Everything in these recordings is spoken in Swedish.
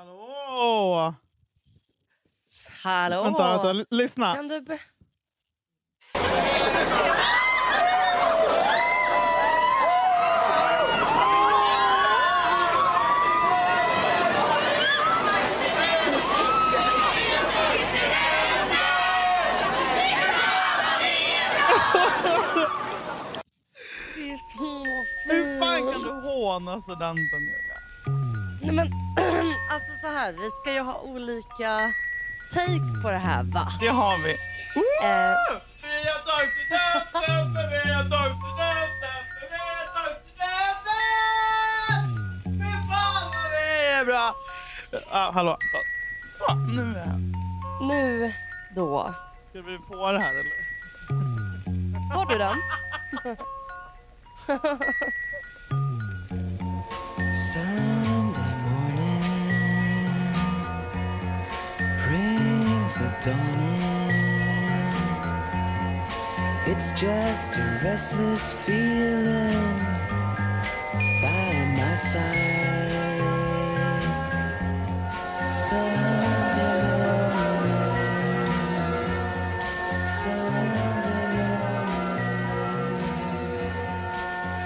Hallå! Hallå! Vänta, vänta, lyssna. Kan du... Be- det är så Hur fan kan fint. du håna studenten Julia? Nej, men, alltså så här, vi ska ju ha olika take på det här va? Det har vi. Eh, vi är bra! Ah, hallå. Så, nu är jag här. nu då. Ska vi på det här eller? Tar du den? Sunday the dawning. It's just a restless feeling by my side. Sunday morning, Sunday morning,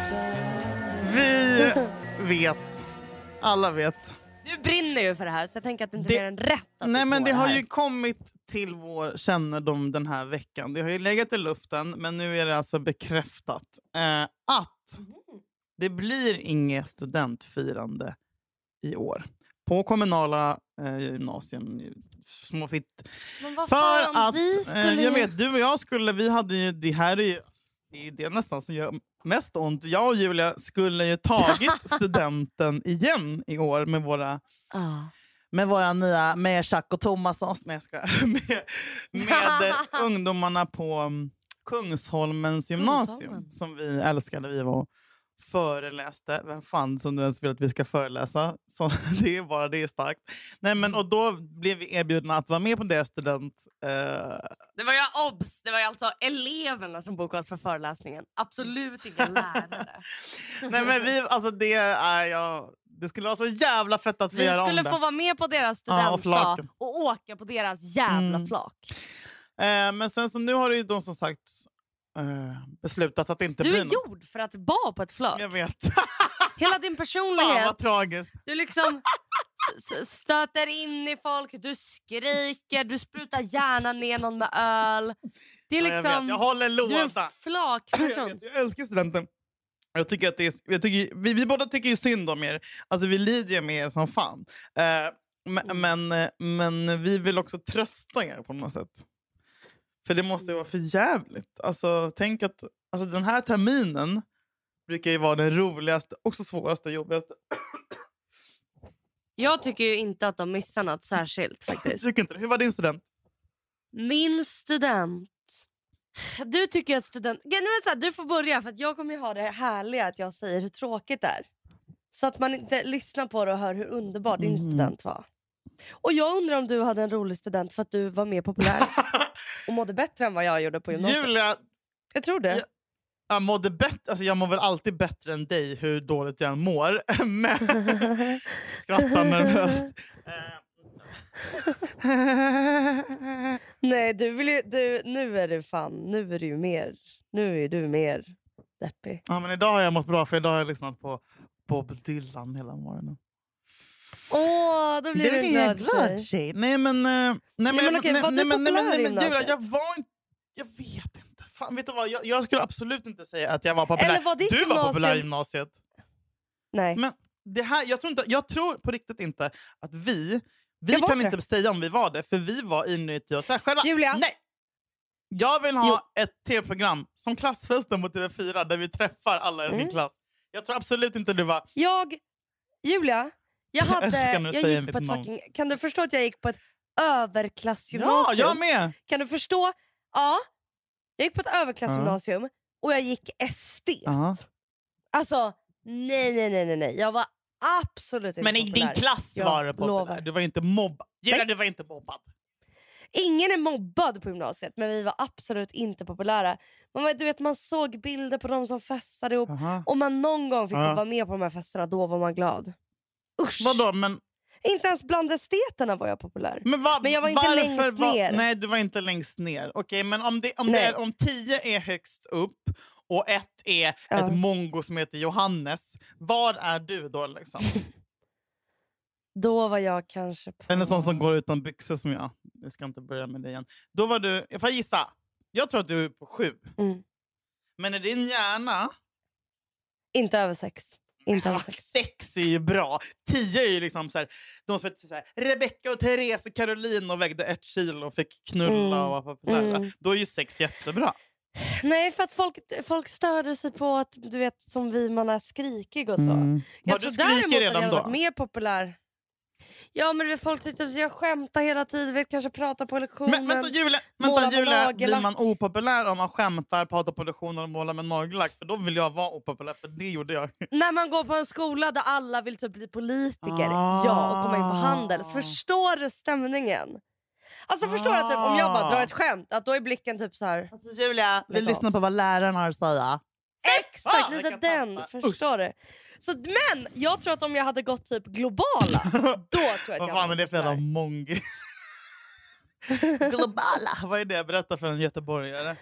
Sunday Vi vet. Alla vet. Ju för det här så jag tänker att det inte Det- är mer än rätt att Nej men får det har ju kommit till vår kännedom den här veckan. Det har ju legat i luften men nu är det alltså bekräftat eh, att Mhm. det blir inget studentfirande i år. På kommunala eh, gymnasium, små fitt. Men vad För fan, att, vi eh, skulle jag ju- vet, du och jag skulle, vi hade ju, det här är ju, det är ju det nästan som gör mest ont. Jag och Julia skulle ju tagit studenten igen i år med våra Ja. med våra nya, med Chuck och Thomas och oss, med, med ungdomarna på um, Kungsholmens gymnasium Kungsholmen. som vi älskade. Vi var föreläste. Vem fan som nu ens vill att vi ska föreläsa? Så det är bara det är starkt. Nej, men, och då blev vi erbjudna att vara med på deras student. Eh, Det var ju obs, det var ju alltså eleverna som bokade oss för föreläsningen. Absolut inga lärare. nej, men vi, alltså det, är, jag, det skulle vara så jävla fett att vi, Vi gör om skulle det. få vara med på deras Ja, och studentdag och åka på deras jävla Mm. flak. Eh, men sen så nu har det ju de som sagt eh, beslutat att det inte Du blir är något. gjord för att vara på ett flak. Jag vet. Hela din Fan personlighet, vad tragiskt. du liksom s- s- stöter in i folk, du skriker, du sprutar gärna ner någon med öl. Det är Ja, jag, vet. liksom, jag håller du är en låda. Jag, flakperson. vet, jag älskar studenten. Jag tycker att det är, jag tycker, vi, vi båda tycker ju synd om er. Alltså, vi lider ju med er som fan. Eh, men, Mm. men, eh, men vi vill också trösta er på något sätt. För det måste ju vara för jävligt. Alltså, tänk att alltså, den här terminen brukar ju vara den roligaste, också svåraste, jobbigaste. Jag tycker ju inte att de missar något särskilt faktiskt. Tycker inte? Hur var din student? Min student. Du tycker att student... Är det så här, du får börja för att jag kommer ju ha det härliga att jag säger hur tråkigt det är. Så att man inte lyssnar på det och hör hur underbar din Mm. student var. Och jag undrar om du hade en rolig student för att du var mer populär och mådde bättre än vad jag gjorde på gymnasiet. Julia, Jag tror det. Ja. jag mådde bättre. Alltså, jag mår väl alltid bättre än dig hur dåligt jag än mår. Men skrattar nervöst. Nej, du vill ju, du, nu är du fan, nu är du mer, nu är du mer deppig. ja, men idag har jag mått bra för idag har jag lyssnat på Bob Dylan hela morgonen. Åh, då blir du en glad tjej. Nej men... eh, Nej, men, men okej, var du nej, men, nej, men, nej, men, gymnasiet? jag var inte... Jag vet inte. Fan, vet du vad? Jag, jag skulle absolut inte säga att jag var populär. Eller var du var gymnasium- populär i gymnasiet. Nej. Men det här, jag, tror inte, jag tror på riktigt inte att vi... Vi var kan det. inte säga om vi var det, för vi var inuti oss själva. Julia. Nej! Jag vill ha ett tv-program som Klassfesten på TV4 där vi träffar alla i Mm. din klass. Jag tror absolut inte du var... Jag, Julia, jag, hade, jag säger gick på ett fucking, kan du förstå att jag gick på ett Ja, överklassgymnasium? jag med! Kan du förstå? Ja, jag gick på ett överklassgymnasium och jag gick estet. Ja. Alltså, nej, nej, nej, nej, nej. Jag var absolut inte Men i din klass Jag var du populär. lovar. Du var inte mobbad. Nej. du var inte mobbad. Ingen är mobbad på gymnasiet, men vi var absolut inte populära. Man, du vet, man såg bilder på de som festade ihop. Aha. Om man någon gång fick Ja. vara med på de här festerna, då var man glad. Usch! Vadå, men... Inte ens bland esteterna var jag populär. Men, va, Men jag var inte längst ner. Nej, du var inte längst ner. Okej, men om, det, om, det är, om tio är högst upp och ett är Ja. ett mongo som heter Johannes, var är du då? Liksom? Då var jag kanske på... En sån som går utan byxor som jag. Jag ska inte börja med det igen. Då var du, jag får gissa, jag tror att du är på sju. Mm. Men i din hjärna, Inte över sex. Inte ah, sex. är ju bra. Tio är ju liksom så här, de som heter så här, Rebecca och Therese och Caroline och vägde ett kilo och fick knulla Mm. och var populära. Mm. Då är ju sex jättebra. Nej, för att folk, folk störde sig på att du vet som vi man är skrikig och så. Mm. Jag Var tror du däremot att jag redan hade då? varit mer populär. Ja men vet, folk tyckte att jag skämtar hela tiden, vet, kanske pratar på lektionen. Men vänta Julia, vänta, Julia blir man opopulär om man skämtar, pratar på lektioner och målar med nagellack? För då vill jag vara opopulär, för det gjorde jag. När man går på en skola där alla vill typ bli politiker Ah. ja, och komma in på Handels. Förstår du stämningen? Alltså förstår du att typ, om jag bara drar ett skämt, att då är blicken typ så här. Alltså Julia, vi lyssnar på vad läraren har att säga. Exakt, lite den. Förstår du? Så, men jag tror att om jag hade gått typ globala, då tror jag Vad fan är det för jävla mongi? Globala! Vad är det? Berätta för en göteborgare.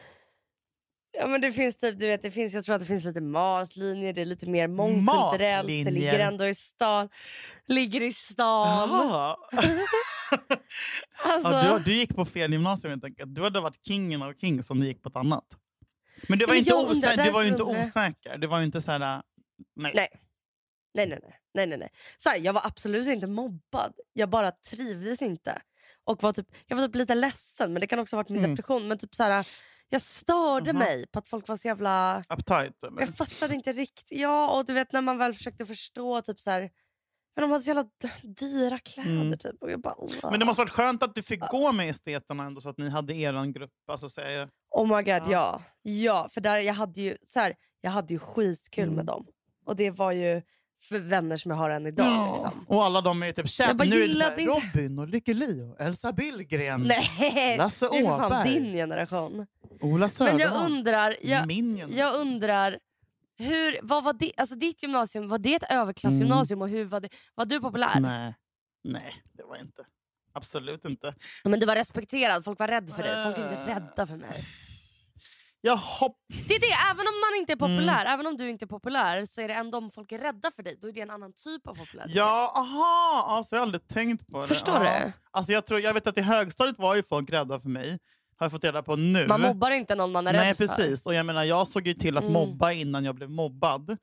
Ja men det finns typ, du vet, det finns, jag tror att det finns lite matlinjer, det är lite mer mångkulturellt, det ligger Matlinjer? ändå i stan. Ligger i stan. Alltså, Ja, du, du gick på fel gymnasium helt enkelt. Du hade varit kingen av kings om du gick på ett annat. Men du var, inte, undrar, osäker, du var ju inte osäker. Du var ju inte så här... Nej. Nej. Nej, nej, nej. nej, nej, nej. Så här, jag var absolut inte mobbad. Jag bara trivdes inte. Och var typ, jag var typ lite ledsen, men det kan också ha varit min Mm. depression. Men typ så här, jag störde Aha. mig på att folk var så jävla... Uptight eller? Jag fattade inte riktigt. Ja, och du vet när man väl försökte förstå typ så här, men de hade så jävla dyra kläder Mm. typ. Och jag bara, Men det måste varit skönt att du fick gå med esteterna ändå så att ni hade er grupp. Alltså, säger, Oh my god, Ja. ja. Ja, för där jag hade ju, så här, jag hade ju skitkul Mm. med dem. Och det var ju för vänner som jag har än idag. Liksom. Och alla de är ju typ Jag bara Nu är det så här, Robin och Lykke Li och Elsa Billgren. Nej, Lasse det är för fan Åberg. din generation. Ola Men Söderholm. jag undrar, jag, Min generation. jag undrar hur, vad var det, alltså ditt gymnasium, var det ett överklassgymnasium och hur var det, var du populär? Nej. Nej, det var inte. Absolut inte. Men du var respekterad, folk var rädda för dig, folk är inte Äh. rädda för mig. Jag hopp... Det är det, även om man inte är Mm. populär, även om du inte är populär så är det ändå om folk är rädda för dig, då är det en annan typ av popularitet. Ja, aha! Alltså, jag har aldrig tänkt på det. Förstår Ja. du? Alltså, jag, tror, jag vet att i högstadiet var ju folk rädda för mig. Har jag fått reda på nu. Man mobbar inte någon man är Nej, rädd för. precis. Och jag menar, jag såg ju till att Mm. mobba innan jag blev mobbad.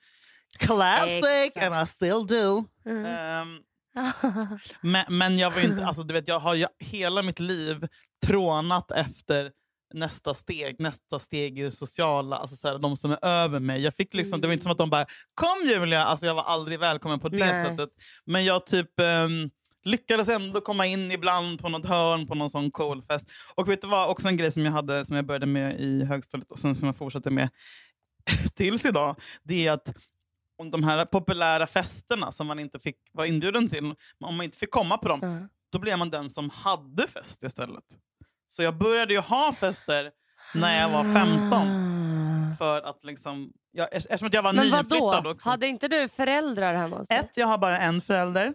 Classic! Exakt. And I still do. Mm. Ehm, men, men jag var inte, alltså, du vet, jag har ju hela mitt liv trånat efter nästa steg, nästa steg i det sociala, alltså så här, de som är över mig. Jag fick liksom, Det var inte som att de bara “Kom Julia!” alltså, Jag var aldrig välkommen på det Nej. sättet. Men jag typ ehm, lyckades ändå komma in ibland på något hörn på någon sån cool fest. Och vet du vad, också en grej som jag, hade, som jag började med i högstadiet och sen som jag fortsatte med tills idag, det är att om de här populära festerna som man inte fick vara inbjuden till, om man inte fick komma på dem, Ja. då blev man den som hade fest istället. Så jag började ju ha fester när jag var 15. För att liksom, jag, eftersom att jag var Men vadå? nyinflyttad också. Hade inte du föräldrar hemma hos dig? Ett, jag har bara en förälder.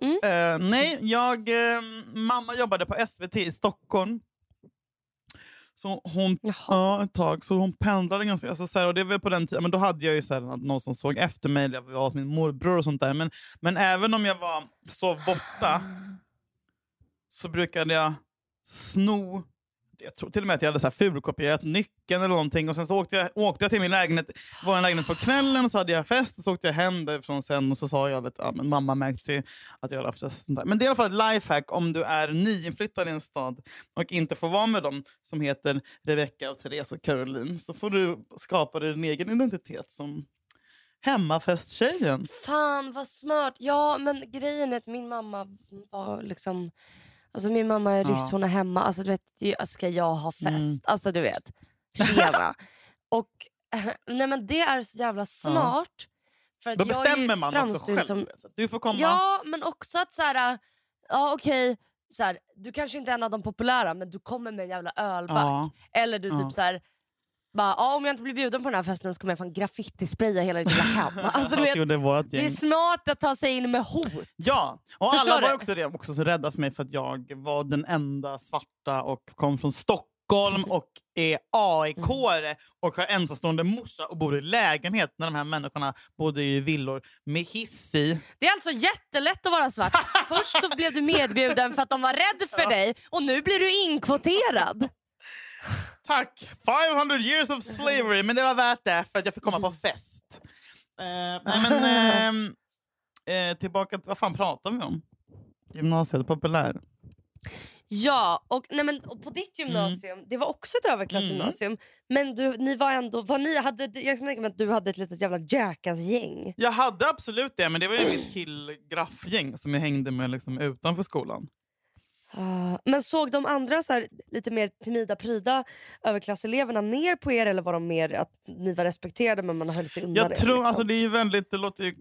Mm. Eh, nej, jag, eh, mamma jobbade på SVT i Stockholm. Så hon, Jaha. ja, ett tag, så hon pendlade ganska... Alltså, så här, och det var på den tiden, men då hade jag ju så här, någon som såg efter mig, jag var hos min morbror och sånt där. Men, men även om jag var sov borta så brukade jag sno jag tror till och med att jag hade så här fulkopierat nyckeln eller någonting. Och sen så åkte jag, åkte jag till min lägenhet, vår lägenhet på kvällen och så hade jag fest. Och så åkte jag hem därifrån sen och så sa jag att ja, men mamma märkte att jag hade haft fest. sånt där. Men det är i alla fall ett lifehack om du är nyinflyttad i en stad och inte får vara med dem som heter Rebecca, och Therese och Caroline. Så får du skapa dig din egen identitet som hemmafesttjejen. Fan vad smart. Ja men grejen är att min mamma var liksom... Alltså min mamma är ryss, Ja. hon är hemma. Alltså du vet, ska jag ha fest? Mm. Alltså du vet. Tjena. och nej men det är så jävla smart. För att Då bestämmer man också själv. Som, Så Du får komma. ja men också att så här, ja okej. Så här, du kanske inte är en av de populära men du kommer med en jävla ölback. Ja. Eller du Ja. typ så här, bara, ah, om jag inte blir bjuden på den här festen så kommer jag fan graffiti-spraya hela ditt lilla hem. Alltså, du vet, det gäng. är smart att ta sig in med hot. Ja, och Förstår alla var också, det, också så rädda för mig för att jag var den enda svarta och kom från Stockholm och är aik och har ensamstående morsa och bor i lägenhet när de här människorna bodde i villor med hiss i. Det är alltså jättelätt att vara svart. Först så blev du medbjuden för att de var rädda för dig och nu blir du inkvoterad. Tack! 500 years of slavery, men det var värt det för att jag fick komma på fest. Eh, nej, men, ehm, eh, tillbaka till vad fan pratar vi om? Gymnasiet, populär. Ja, och, nej men, och på ditt gymnasium, det var också ett överklassgymnasium. Men du, ni var ändå, var ni, hade, jag kan tänka mig att du hade ett litet jävla jackass-gäng. Jag hade absolut det, men det var ju mitt killgraffgäng som jag hängde med liksom utanför skolan. Ah, men såg de andra så här, lite mer timida, pryda överklasseleverna ner på er eller var de mer att ni var respekterade men man höll sig undan Jag er? tror, liksom? alltså det är väldigt, det låter ju,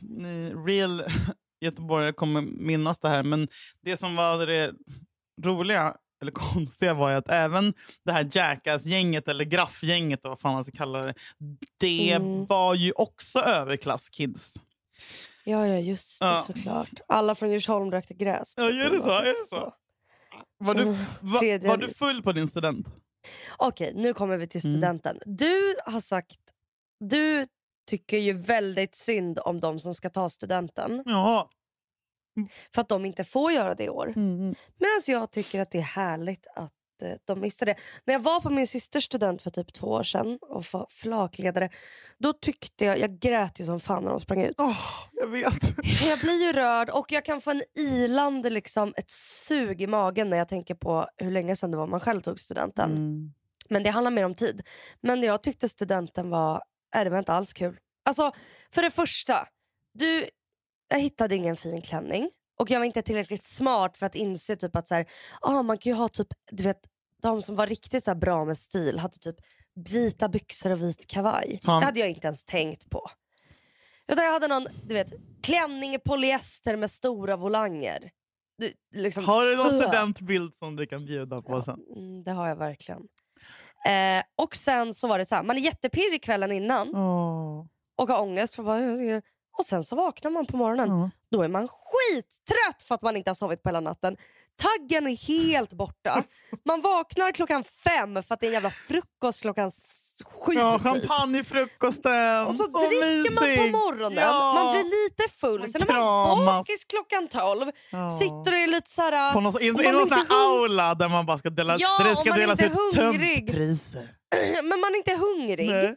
ni real göteborgare kommer minnas det här, men det som var det roliga, eller konstiga var ju att även det här Jackass-gänget, eller graffgänget, vad fan man ska kalla det, det Mm. var ju också överklasskids. Ja, ja just det Ja. såklart. Alla från Djursholm rökte gräs. Ja, är det så? Är det så? Var du, Mm, va, var du full på din student? Okej, nu kommer vi till Mm. studenten. Du har sagt, du tycker ju väldigt synd om de som ska ta studenten. Ja. För att de inte får göra det i år. Mm. Medan jag tycker att det är härligt att eh, de missar det. När jag var på min systers student för typ två år sedan och var flakledare. Då tyckte jag, jag grät ju som fan när de sprang ut. Åh, jag vet. Jag blir ju rörd och jag kan få en ilande, liksom, ett sug i magen när jag tänker på hur länge sedan det var man själv tog studenten. Mm. Men det handlar mer om tid. Men jag tyckte studenten var, äh, det var inte alls kul. Alltså, för det första, du, jag hittade ingen fin klänning. Och jag var inte tillräckligt smart för att inse typ att så här, ah, man kan ju ha typ, du vet, de som var riktigt så bra med stil hade typ vita byxor och vit kavaj. Fan. Det hade jag inte ens tänkt på. Utan jag hade någon du vet, klänning i polyester med stora volanger. Du, liksom, Har du någon studentbild som du kan bjuda på sen? Mm, det har jag verkligen. Eh, och sen så var det så här, man är jättepirrig kvällen innan Åh. och har ångest. För bara, och sen så vaknar man på morgonen. Då är man skittrött för att man inte har sovit på hela natten. Taggen är helt borta. Man vaknar klockan fem för att det är en jävla frukost klockan sju. Ja, typ. champagnefrukosten! Och så, dricker man på morgonen, Ja. man blir lite full, sen är man bakis klockan tolv. Ja. Sitter och är lite såhär... På någon, om man någon sån är här aula där man bara ska dela, Ja, där det ska delas ut är töntpriser. men man är inte hungrig. Nej.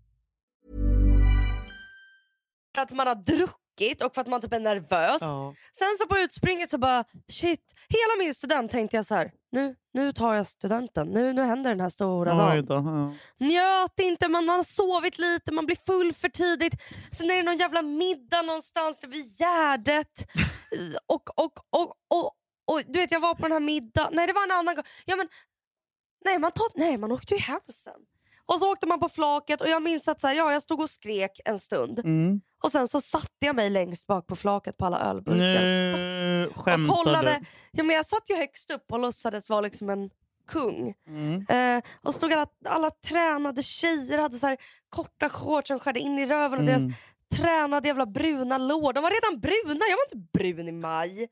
För att man har druckit och för att man typ är nervös. Sen så på utspringet så bara shit. Hela min student tänkte jag så här. Nu, nu tar jag studenten. Nu, nu händer den här stora dagen. då, ja. Njöt inte, man, man har sovit lite, man blir full för tidigt. Sen är det någon jävla middag någonstans vid Gärdet. och, och, och, och, och du vet jag var på den här middagen. Nej det var en annan gång. Ja, men, nej, man tar, nej man åkte ju hem sen. Och så åkte man på flaket och jag minns att så här, ja, jag stod och skrek en stund. Mm. Och sen så satte jag mig längst bak på flaket på alla ölburkar. Nu och skämtar kollade. du. Ja, men jag satt ju högst upp och låtsades vara liksom en kung. Mm. Eh, och stod alla, alla tränade tjejer hade så här korta shorts som skärde in i röven. Och deras Mm. tränade jävla bruna lår. De var redan bruna, jag var inte brun i maj.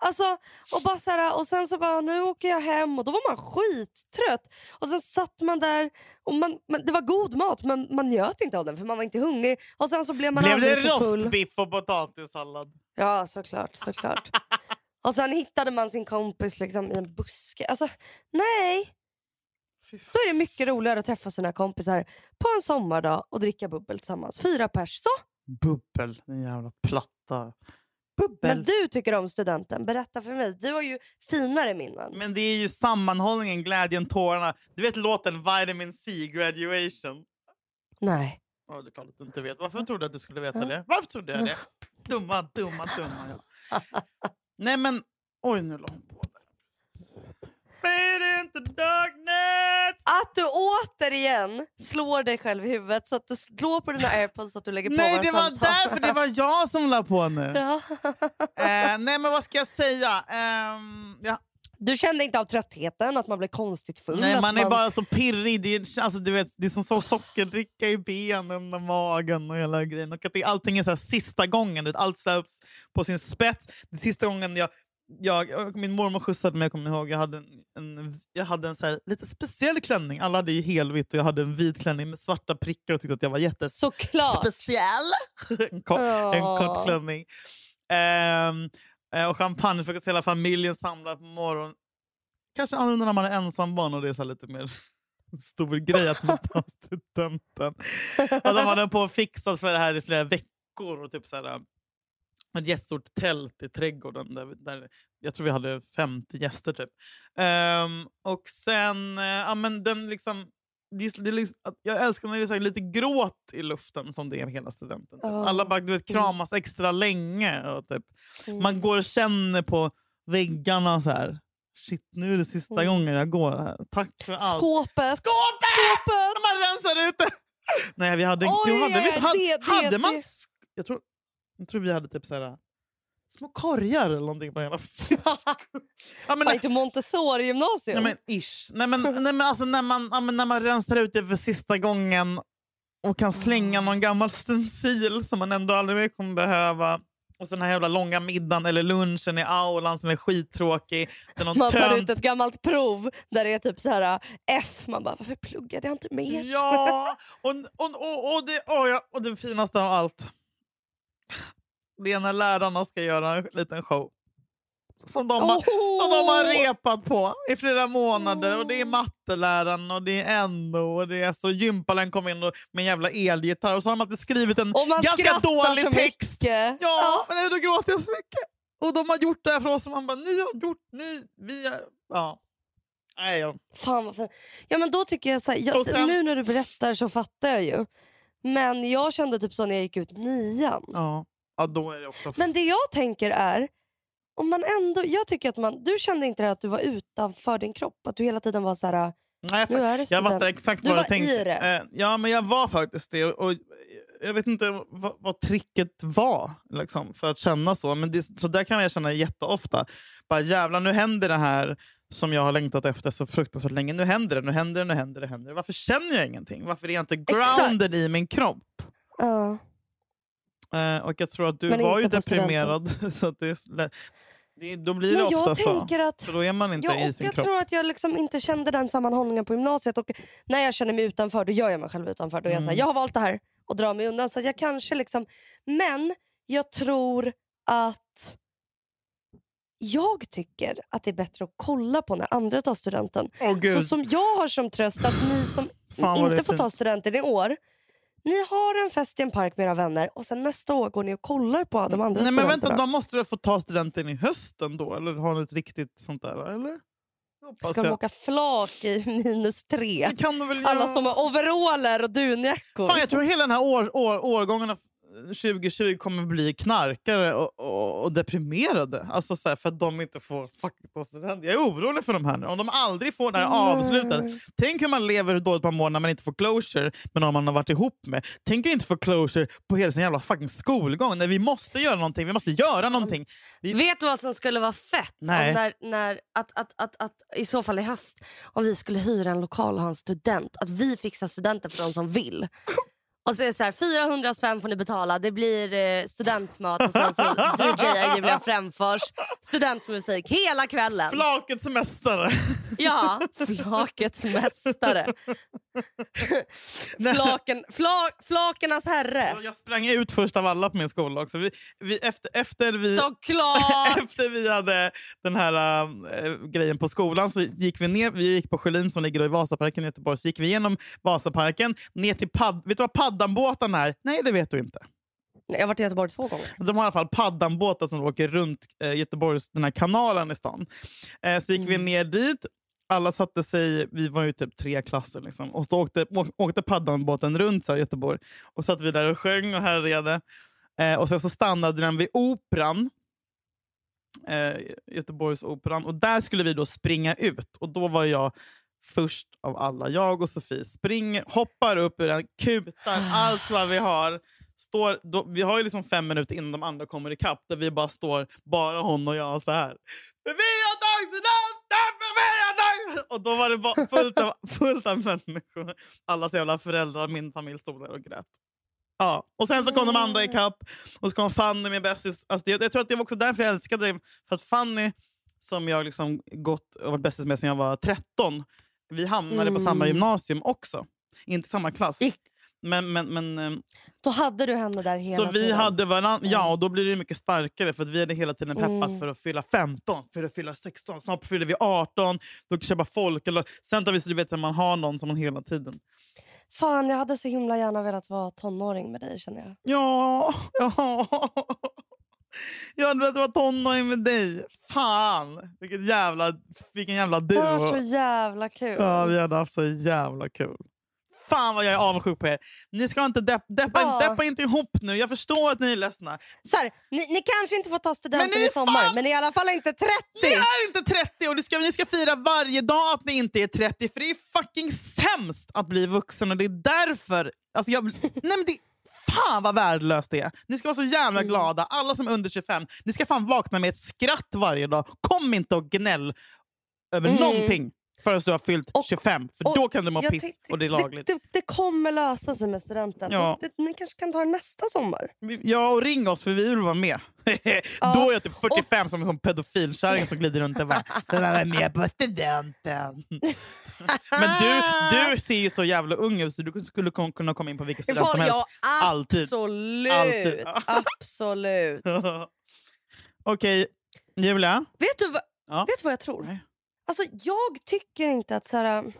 Alltså, och, bara så här, och sen så bara, nu åker jag hem och då var man skittrött. Och sen satt man där, och man, man, det var god mat men man njöt inte av den för man var inte hungrig. Och sen så blev man Blev det rostbiff och potatissallad? Ja, såklart. såklart. och sen hittade man sin kompis liksom i en buske. Alltså, nej. Då är det mycket roligare att träffa sina kompisar på en sommardag och dricka bubbel tillsammans. Fyra pers, så. Bubbel, den jävla platta Bubbel. Men du tycker om studenten. Berätta för mig. Du har ju finare minnen. Men det är ju sammanhållningen, glädjen, tårarna. Du vet låten Vitamin C, Graduation? Nej. Ja, det är klart att du inte vet. Varför trodde du att du skulle veta Ja. det? Varför trodde jag det? Dumma, dumma, dumma. Ja. Nej men, oj nu la hon på där. Fade into darkness! Att du återigen slår dig själv i huvudet så att du slår på dina airpods så att du lägger på Nej det var samtal. därför det var jag som la på nu. Ja. Eh, nej men vad ska jag säga? Ehm, ja. Du kände inte av tröttheten, att man blev konstigt full? Nej att man är bara så pirrig. Det är, alltså, du vet, det är som så sockerdricka i benen och magen och hela grejen. Och att det, allting är så sista gången. allt ställs på sin spets. Det är sista gången jag, jag, min mormor skjutsade mig, jag kommer ihåg. Jag hade en, en, jag hade en så här, lite speciell klänning. Alla hade ju helvitt och jag hade en vit klänning med svarta prickar och tyckte att jag var jättespeciell. en, kort, en Ja. kort klänning. Eh, och champagne för att hela familjen samlar på morgonen. Kanske annorlunda när man är ensam barn och det är så lite mer stor grej att man tar studenten. Och de hade på och fixat för det här i flera veckor. Och typ så här, ett jättestort tält i trädgården. Där, där jag tror vi hade 50 gäster. typ. Ehm, och sen, eh, ja men den liksom... Det är, det är liksom, jag älskar när det är lite gråt i luften som det är hela studenten. Typ. Ja. Alla bara du vet, kramas extra länge. Och typ, Mm. man går och känner på väggarna så här. Shit, nu är det sista Mm. gången jag går här. Tack för allt. Skåpet! Skåpet! Skåpet! Man rensar ut det! Nej, vi hade... Oj, hade, vi, hade, det- det- hade man... det. Jag tror, jag tror vi hade typ så här, små korgar eller någonting på hela ja, men, Fan, inte Montessori-gymnasium? nej, men ish. Nej, men, nej, men, alltså, när, man, ja, men, när man rensar ut det för sista gången och kan slänga någon gammal stencil som man ändå aldrig mer kommer behöva. Och så den här jävla långa middagen eller lunchen i aulan som är skittråkig. Någon Man tar tönt ut ett gammalt prov där det är typ så här F. Man bara, varför pluggade jag inte mer? Ja, och, och, och, och, det, åh, ja, och det finaste av allt. Det är när lärarna ska göra en liten show. Som de, har, som de har repat på i flera månader. Och Det är matteläraren och det är NO och det är så gympaläraren kom in och, med en jävla elgitarr. Och så har de alltid skrivit en ganska dålig text. mycket. Ja, men nej, då gråter jag så mycket. Och de har gjort det här för oss och man bara, ni har gjort, ni, vi har... Ja. Nej, jag, Fan vad fint. Ja men då tycker jag så här, jag, sen- nu när du berättar så fattar jag ju. Men jag kände typ så när jag gick ut nian. ja. ja, då är det också... Men det jag tänker är, om man ändå, jag tycker att man, du kände inte det att du var utanför din kropp? Att du hela tiden var så här, nej, nu är det Jag fattar exakt Du vad du tänkte. i det. Eh, ja, men jag var faktiskt det. Och jag vet inte vad, vad tricket var liksom, för att känna så. Men det, så där kan jag känna jätteofta. Bara jävlar, nu händer det här som jag har längtat efter så fruktansvärt länge. Nu händer det, nu händer det, nu händer det. Händer det. Varför känner jag ingenting? Varför är jag inte grounded i min kropp? Ja. Eh, och jag tror att du Men var ju deprimerad. så att det, det, då blir det Men ofta jag så. att Så då är man inte Ja, i sin jag kropp. tror att jag liksom inte kände den sammanhållningen på gymnasiet. Och när jag känner mig utanför, då gör jag mig själv utanför. Då är jag, så här, Mm. jag har valt det här och drar mig undan. Så jag kanske liksom... Men jag tror att jag tycker att det är bättre att kolla på när andra tar studenten. Åh, Så som jag har som tröst att ni som inte får ta studenten i år, ni har en fest i en park med era vänner och sen nästa år går ni och kollar på de andra Nej men vänta, de måste väl få ta studenten i hösten då? Eller har ni ett riktigt sånt där? Eller? Hoppas Ska de jag. åka flak i minus tre? Alla står med overaller och dunjackor. Fan, jag tror hela den här år, år, årgången 2020 kommer bli knarkare och, och, och deprimerade. Alltså så här, för att de inte får student. Jag är orolig för de här nu. Om de aldrig får det här. Nej. Tänk hur man lever då ett par månader när man inte får closure med någon man har varit ihop med. Tänk att inte få closure på hela sin jävla fucking skolgång. När vi måste göra någonting. Vi måste göra någonting. Vi, Vet du vad som skulle vara fett? Nej. När, när, att, att, att, att, I så fall i höst, om vi skulle hyra en lokal och ha en student. Att vi fixar studenter för de som vill. Och så är det så här, 400 spänn får ni betala, det blir eh, studentmat och sen så DJar Julia Främfors studentmusik hela kvällen. flakets mästare. Ja, flakets mästare. Flaken, fla, flakernas herre. Jag sprang ut först av alla på min skola också. Vi, vi, efter, efter, vi, Såklart! efter vi hade den här äh, grejen på skolan så gick vi ner. Vi gick på Sjölin som ligger i Vasaparken i Göteborg. Så gick vi igenom Vasaparken ner till Pad... Vet du vad Paddanbåtarna är? Nej, det vet du inte. Jag har varit i Göteborg två gånger. De har i alla fall paddanbåtar som åker runt eh, Göteborgs, den här kanalen i stan. Eh, så gick vi Mm. ner dit. Alla satte sig, vi var ju typ tre klasser, liksom. och så åkte, åkte paddanbåten runt så här, Göteborg. Och satt vi där och sjöng och härjade. Eh, och sen så stannade den vid Operan. Eh, Göteborgsoperan. Och där skulle vi då springa ut. Och då var jag först av alla. Jag och Sofie springer, hoppar upp ur den, kutar allt vad vi har. Står, då, vi har ju liksom fem minuter innan de andra kommer ikapp där vi bara står, bara hon och jag så här. Vi har tagit vi har tagit... Och då var det bara fullt av, fullt av människor. Allas jävla föräldrar, min familj stod där och grät. Ja. Och sen så kom de andra ikapp och så kom Fanny, min bästis. Alltså det, jag tror att det var också därför jag älskade det. För att Fanny, som jag liksom gått och varit bästis med sedan jag var 13, vi hamnade på samma Mm. gymnasium också. Inte samma klass. Men, men, men, eh, Då hade du henne där hela så vi tiden. hade varandra, ja Mm. och då blir det mycket starkare för att vi hade hela tiden peppat Mm. för att fylla 15, för att fylla 16, snart fyller vi 18, då kan vi köpa folk. Eller, sen tar vi så du vet att man har någon som man hela tiden. Fan, jag hade så himla gärna velat vara tonåring med dig känner jag. Ja, ja. Jag hade velat vara tonåring med dig. Fan, vilken jävla, vilken jävla Det har varit så duo. jävla kul. Ja, vi hade haft så jävla kul. Fan vad jag är avundsjuk på er. Ni ska inte depp, deppa, Ja. deppa inte ihop nu. Jag förstår att ni är ledsna. Så här, ni, ni kanske inte får ta studenten ni i sommar, fan- men ni är i alla fall inte 30! Ni är inte 30 och det ska, ni ska fira varje dag att ni inte är 30 för det är fucking sämst att bli vuxen och det är därför... Alltså jag, nej men det, fan vad värdelöst det är. Ni ska vara så jävla Mm. glada, alla som är under 25. Ni ska fan vakna med ett skratt varje dag. Kom inte och gnäll över Mm. någonting förrän du har fyllt Och- 25. För och då kan du må piss och det är lagligt. Det, det, det kommer lösa sig med studenten. Ja. Det, ni kanske kan ta det nästa sommar. Ja, och ring oss för vi vill vara med. Ja, Då är jag typ 45 som en sån pedofilkärring som glider runt och bara “Den är med på studenten”. Men du, du ser ju så jävla ung ut så du skulle kunna komma in på vilken student som helst. ja, Alltid. absolut. Alltid. absolut. Okej, Julia. Vet, du Ja. vet du vad jag tror? Nej. Alltså, jag tycker inte att... Så här,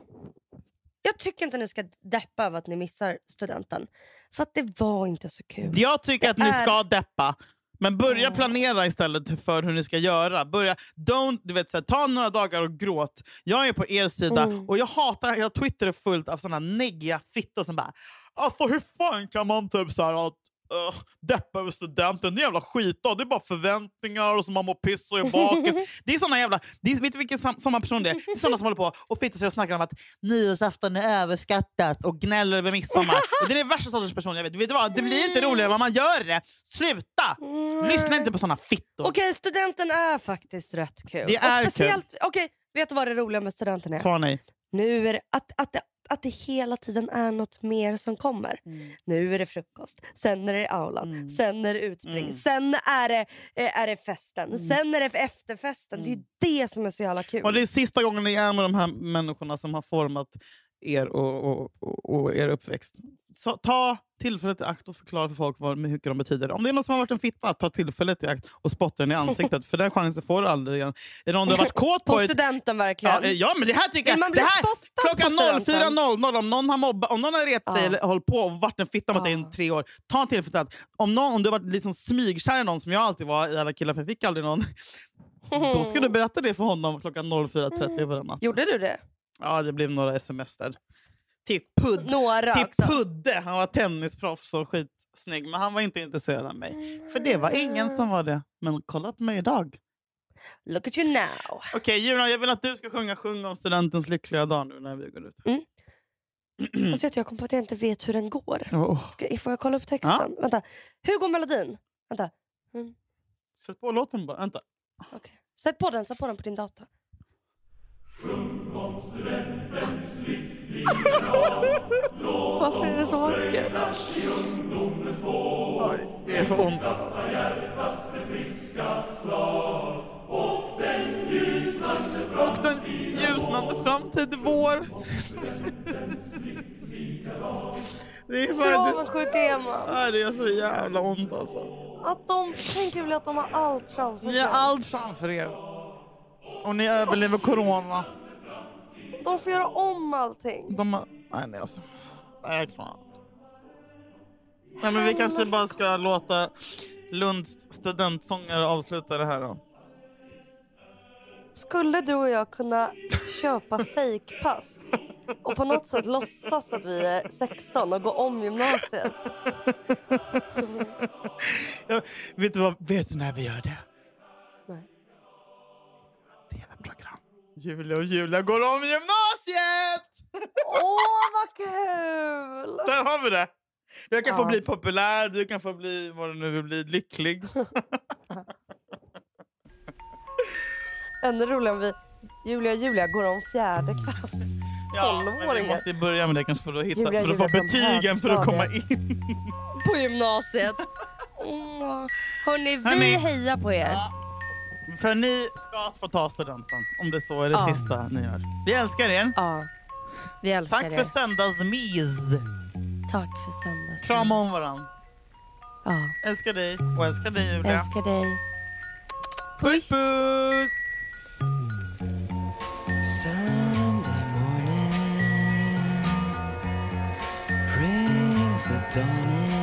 jag tycker inte ni ska deppa över att ni missar studenten. För att det var inte så kul. Jag tycker Det att ni är- ska deppa. Men börja Ja. planera istället för hur ni ska göra. Börja, don't, du vet, så här, ta några dagar och gråt. Jag är på er sida Mm. och jag hatar jag Twitter är fullt av såna neggiga fittor som bara alltså hur fan kan man typ så här att Uh, deppa över studenten, det är jävla skit då. Det är bara förväntningar och så man mår piss och är bakis. det är såna jävla, det är, vet du vilken sam, samma person det är? Det är såna som håller på och fittar sig och snackar om att nyårsafton är överskattat och gnäller över midsommar. det är den värsta sortens person jag vet. vet du vad? Det blir inte roligare vad man gör det. Sluta! Lyssna inte på såna fittor. Okej, studenten är faktiskt rätt kul. Det Och är kul. speciellt, Okej, vet du vad det roliga med studenten är? Svara nej. Nu är det att, att, det, att det hela tiden är något mer som kommer. Nu är det frukost, sen är det aulan, Mm. sen är det utspring, Mm. sen är det, eh, är det festen, sen är det efterfesten. Det är ju det som är så jävla kul. Och det är sista gången ni är med de här människorna som har format er och, och, och, er uppväxt. Så ta tillfället i akt och förklara för folk vad, mycket de betyder. Om det är någon som har varit en fitta, ta tillfället i akt och spotta den i ansiktet. för den chansen får du aldrig igen. Är det någon du har varit kåt på? på studenten verkligen. Ja, eh, ja, men det här tycker jag... man det här, klockan på studenten? 04.00, om någon har mobbat, om någon har retat dig Ja. eller hållit på och varit en fitta mot dig Ja. i tre år, ta tillfället i akt. Om, någon, om du har varit liksom smygkär i någon, som jag alltid var i alla killar, för jag fick aldrig någon. Då ska du berätta det för honom klockan 04.30 på den natten. Gjorde du det? Ja, det blev några sms där. Till, Pud Några till också. Pudde, han var tennisproffs och skitsnygg, men han var inte intresserad av mig. För det var ingen som var det. Men kolla på mig idag. Look at you now. Okej, Julia, jag vill att du ska sjunga Sjung om studentens lyckliga dag nu när vi går ut. Alltså, vet du, jag kom på att jag inte vet hur den går. Oh. Ska, får jag kolla upp texten? Vänta. Hur går melodin? Vänta. Sätt på låten bara. Vänta. Okej. Sätt på den, sätt på den på din data. Varför är det så vackert? Oj, det är för ont. Och den ljusnande framtid vår. Det är fan... avundsjuk är man? Det är så jävla ont alltså. Att de tänker väl att de har allt framför Ni sig. har allt framför er. Och ni överlever corona. De får göra om allting. De har... Nej, nej alltså. Nej, jag klarar. Nej, men vi kanske bara ska låta Lunds studentsångare avsluta det här då. Skulle du och jag kunna köpa fejkpass och på något sätt låtsas att vi är 16 och gå om gymnasiet? Ja, vet, du vad, vet du när vi gör det? Julia och Julia går om gymnasiet! Åh, vad kul! Där har vi det! Jag kan få Ja. bli populär, du kan få bli vad du nu vill bli, lycklig. Ännu roligare om vi, Julia och Julia går om fjärde klass. Ja, men vi 12-åringar. måste börja med det kanske för att, hitta, Julia, för att få Julia, betygen för att komma in. På gymnasiet. Åh. Hörni, vi Hörni. hejar på er. Ja. För ni ska få ta studenten, om det så är det Ja. sista ni gör. Vi älskar er. Ja, vi älskar Tack er. för söndagsmys. Tack för söndags. Krama om varandra. Ja, Älskar dig och älskar dig Julia. älskar dig. Puss puss! Sunday morning brings the dawn in.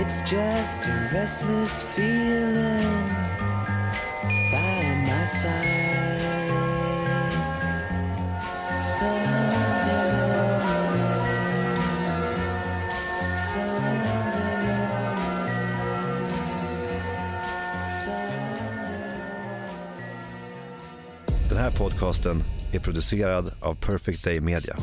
It's just a restless feeling by my side. Sunday morning, Sunday morning, Sunday morning. Den här podcasten är producerad av Perfect Day Media.